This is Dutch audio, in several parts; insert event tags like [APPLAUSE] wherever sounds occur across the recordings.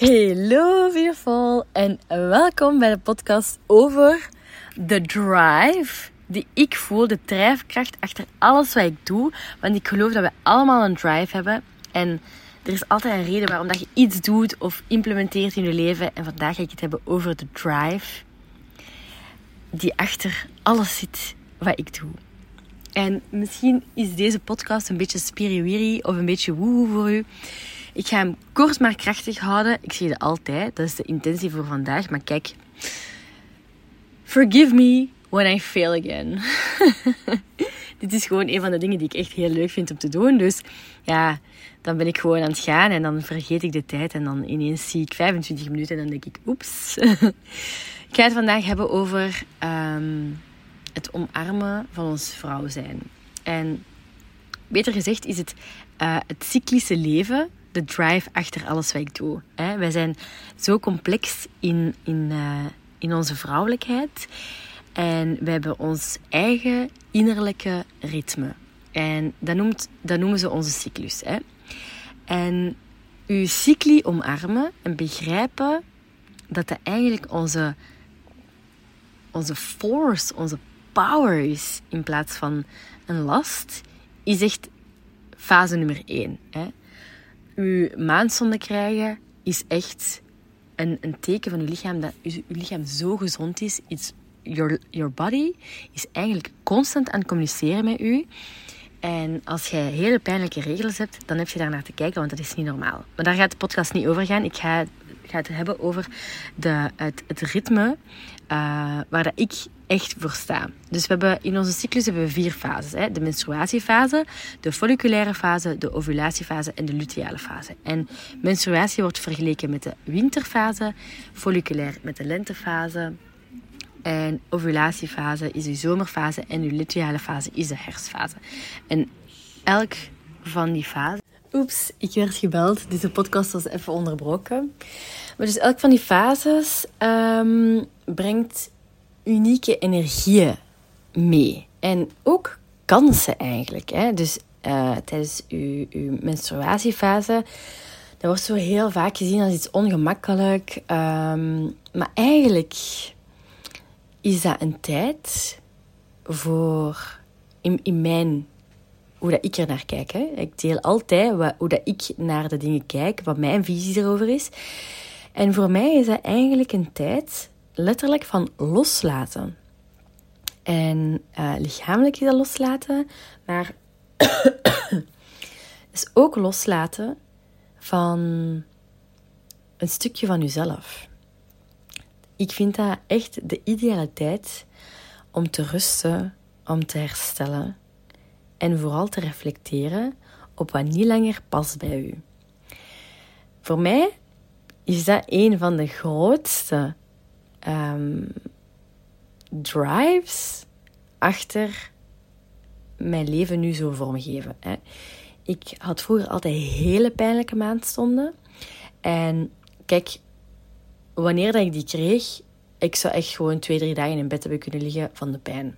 Hello beautiful en welkom bij de podcast over de drive die ik voel, de drijfkracht achter alles wat ik doe. Want ik geloof dat we allemaal een drive hebben en er is altijd een reden waarom dat je iets doet of implementeert in je leven. En vandaag ga ik het hebben over de drive die achter alles zit wat ik doe. En misschien is deze podcast een beetje spiriwiri of een beetje woehoe voor u. Ik ga hem kort maar krachtig houden. Ik zie het altijd. Dat is de intentie voor vandaag. Maar kijk. Forgive me when I fail again. [LAUGHS] Dit is gewoon een van de dingen die ik echt heel leuk vind om te doen. Dus ja, dan ben ik gewoon aan het gaan en dan vergeet ik de tijd. En dan ineens zie ik 25 minuten en dan denk ik, oeps. [LAUGHS] ik ga het vandaag hebben over ehm, het omarmen van ons vrouw zijn. En beter gezegd is het uh, het cyclische leven de drive achter alles wat ik doe. Hè. Wij zijn zo complex in, in, uh, in onze vrouwelijkheid. En we hebben ons eigen innerlijke ritme. En dat, noemt, dat noemen ze onze cyclus. Hè. En uw cycli omarmen en begrijpen dat dat eigenlijk onze, onze force, onze power is in plaats van een last, is echt fase nummer één. Hè uw maandzonde krijgen is echt een, een teken van uw lichaam dat uw, lichaam zo gezond is. Your, your body is eigenlijk constant aan het communiceren met u. En als je hele pijnlijke regels hebt, dan heb je daar naar te kijken, want dat is niet normaal. Maar daar gaat de podcast niet over gaan. Ik ga, ga het hebben over de, het, het ritme uh, waar dat ik echt voor sta. Dus we hebben, in onze cyclus hebben we vier fases. Hè? De menstruatiefase, de folliculaire fase, de ovulatiefase en de luteale fase. En menstruatie wordt vergeleken met de winterfase, folliculair met de lentefase. En ovulatiefase is de zomerfase en de luteale fase is de herfstfase. En elk van die fasen... Oeps, ik werd gebeld. Deze podcast was even onderbroken. Maar dus elk van die fases um, brengt unieke energieën mee. En ook kansen eigenlijk. Hè? Dus uh, tijdens uw, menstruatiefase, dat wordt zo heel vaak gezien als iets ongemakkelijk. Um, maar eigenlijk is dat een tijd voor, in, in mijn, hoe dat ik er naar kijk. Hè? Ik deel altijd hoe dat ik naar de dingen kijk, wat mijn visie erover is. En voor mij is dat eigenlijk een tijd letterlijk van loslaten. En uh, lichamelijk is dat loslaten, maar [COUGHS] is ook loslaten van een stukje van jezelf. Ik vind dat echt de ideale tijd om te rusten, om te herstellen en vooral te reflecteren op wat niet langer past bij u. Voor mij is dat een van de grootste um, drives achter mijn leven nu zo vormgeven. Hè. Ik had vroeger altijd hele pijnlijke maandstonden. En kijk, wanneer dat ik die kreeg, ik zou echt gewoon twee, drie dagen in bed hebben kunnen liggen van de pijn.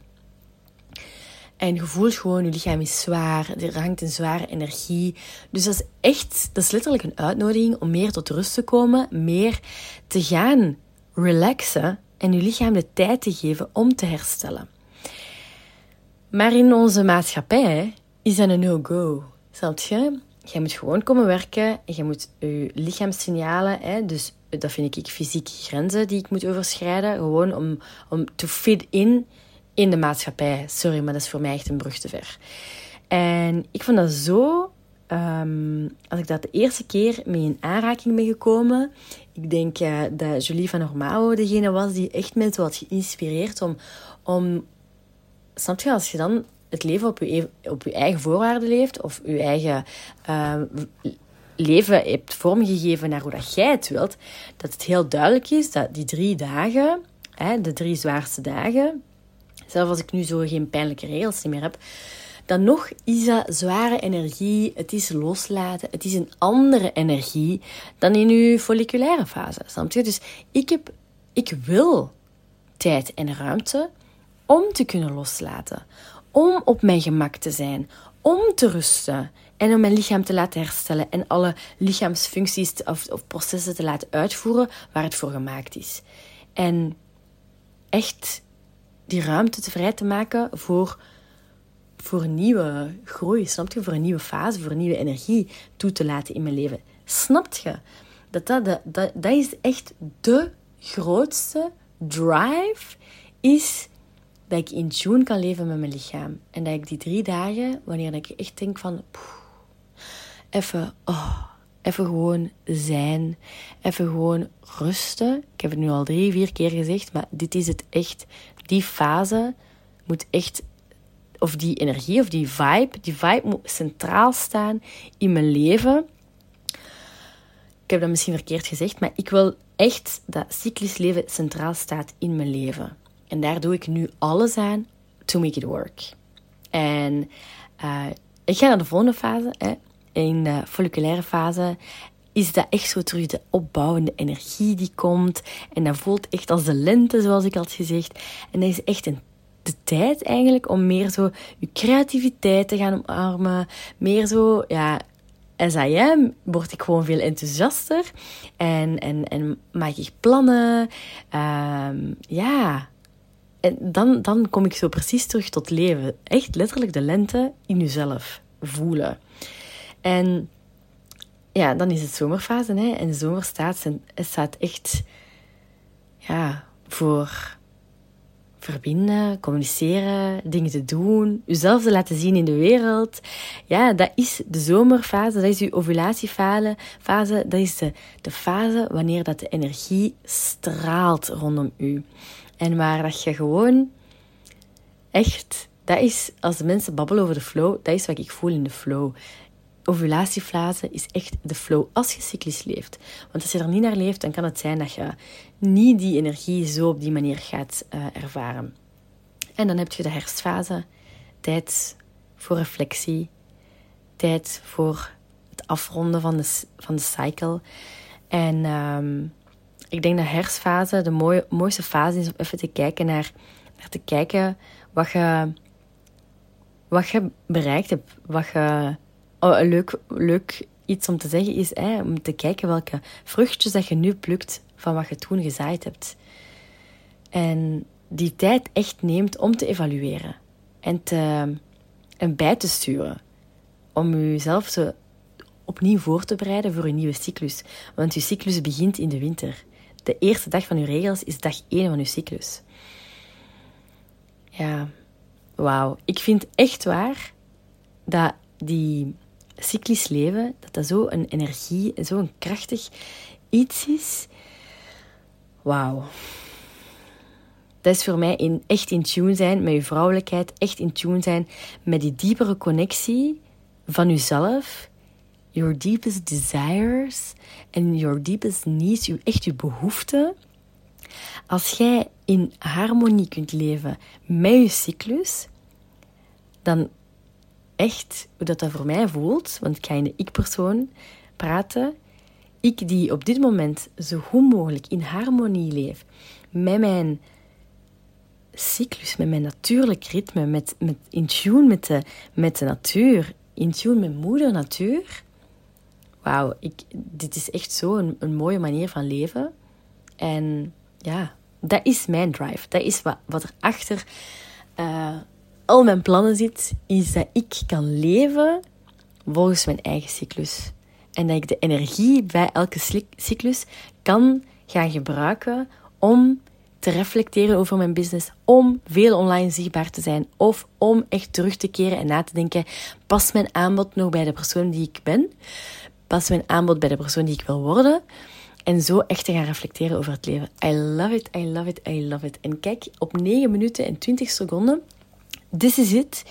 En je voelt gewoon, je lichaam is zwaar, er hangt een zware energie. Dus dat is echt, dat is letterlijk een uitnodiging om meer tot rust te komen, meer te gaan relaxen en je lichaam de tijd te geven om te herstellen. Maar in onze maatschappij is dat een no-go. Snap je? Je moet gewoon komen werken en je moet je lichaamssignalen, hè, dus dat vind ik fysieke grenzen die ik moet overschrijden, gewoon om, om to fit in in de maatschappij. Sorry, maar dat is voor mij echt een brug te ver. En ik vond dat zo Um, als ik dat de eerste keer mee in aanraking ben gekomen, ik denk uh, dat Julie van Normao degene was die echt mensen had geïnspireerd om, om, snap je, als je dan het leven op je, op je eigen voorwaarden leeft, of je eigen uh, leven hebt vormgegeven naar hoe dat jij het wilt, dat het heel duidelijk is dat die drie dagen, hè, de drie zwaarste dagen, zelfs als ik nu zo geen pijnlijke regels meer heb, dan nog is dat zware energie, het is loslaten, het is een andere energie dan in uw folliculaire fase. Snap je? Dus ik, heb, ik wil tijd en ruimte om te kunnen loslaten, om op mijn gemak te zijn, om te rusten. En om mijn lichaam te laten herstellen. En alle lichaamsfuncties of, of processen te laten uitvoeren waar het voor gemaakt is. En echt die ruimte te vrij te maken voor, voor een nieuwe groei. Snap je? Voor een nieuwe fase, voor een nieuwe energie toe te laten in mijn leven. Snapt je? Dat, dat, dat, dat is echt de grootste drive. Is dat ik in tune kan leven met mijn lichaam. En dat ik die drie dagen, wanneer ik echt denk van... even, oh, even gewoon zijn. Even gewoon rusten. Ik heb het nu al drie, vier keer gezegd, maar dit is het echt. Die fase moet echt... Of die energie, of die vibe. Die vibe moet centraal staan in mijn leven. Ik heb dat misschien verkeerd gezegd, maar ik wil echt dat cyclisch leven centraal staat in mijn leven. En daar doe ik nu alles aan to make it work. En uh, ik ga naar de volgende fase. In de folliculaire fase is dat echt zo terug de opbouwende energie die komt. En dat voelt echt als de lente, zoals ik had gezegd. En dat is echt een de tijd eigenlijk om meer zo je creativiteit te gaan omarmen. Meer zo, ja, as I am, word ik gewoon veel enthousiaster. En, en, en maak ik plannen. Um, ja, en dan, dan kom ik zo precies terug tot leven. Echt letterlijk de lente in jezelf voelen. En ja, dan is het zomerfase. Hè? En zomer staat, staat echt ja, voor verbinden, communiceren, dingen te doen, jezelf te laten zien in de wereld. Ja, dat is de zomerfase, dat is je ovulatiefase. Fase, dat is de, de fase wanneer dat de energie straalt rondom u. En waar dat je gewoon echt, dat is als de mensen babbelen over de flow, dat is wat ik voel in de flow. Ovulatiefase is echt de flow als je cyclisch leeft. Want als je er niet naar leeft, dan kan het zijn dat je niet die energie zo op die manier gaat uh, ervaren. En dan heb je de herfstfase, tijd voor reflectie, tijd voor het afronden van de, van de cycle. En um, ik denk dat herfstfase de mooiste fase is om even te kijken naar, naar te kijken wat je, wat je bereikt hebt. Wat je, oh, leuk, leuk iets om te zeggen is hè, om te kijken welke vruchtjes dat je nu plukt van wat je toen gezaaid hebt. En die tijd echt neemt om te evalueren en, te, en bij te sturen. Om jezelf te, opnieuw voor te bereiden voor een nieuwe cyclus. Want je cyclus begint in de winter de eerste dag van je regels is dag 1 van je cyclus. Ja, wauw. Ik vind echt waar dat die cyclisch leven, dat dat zo een energie, zo'n krachtig iets is. Wauw. Dat is voor mij in, echt in tune zijn met je vrouwelijkheid, echt in tune zijn met die diepere connectie van jezelf your deepest desires en your deepest needs, je, echt je behoeften. Als jij in harmonie kunt leven met je cyclus, dan echt hoe dat, dat voor mij voelt, want ik ga in de ik-persoon praten, ik die op dit moment zo goed mogelijk in harmonie leef met mijn cyclus, met mijn natuurlijk ritme, met, met in tune met de, met de natuur, in tune met moeder natuur, wauw, dit is echt zo een, een, mooie manier van leven. En ja, dat is mijn drive. Dat is wat, wat er achter uh, al mijn plannen zit, is dat ik kan leven volgens mijn eigen cyclus. En dat ik de energie bij elke cyclus kan gaan gebruiken om te reflecteren over mijn business, om veel online zichtbaar te zijn of om echt terug te keren en na te denken, past mijn aanbod nog bij de persoon die ik ben? past mijn aanbod bij de persoon die ik wil worden. En zo echt te gaan reflecteren over het leven. I love it, I love it, I love it. En kijk, op 9 minuten en 20 seconden, this is it.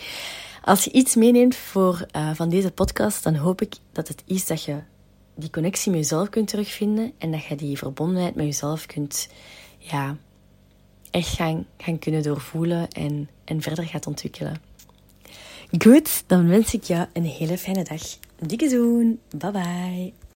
Als je iets meeneemt voor, uh, van deze podcast, dan hoop ik dat het is dat je die connectie met jezelf kunt terugvinden en dat je die verbondenheid met jezelf kunt, ja, echt gaan, gaan kunnen doorvoelen en, en verder gaat ontwikkelen. Goed, dan wens ik jou een hele fijne dag. Dikke zoen. Bye bye.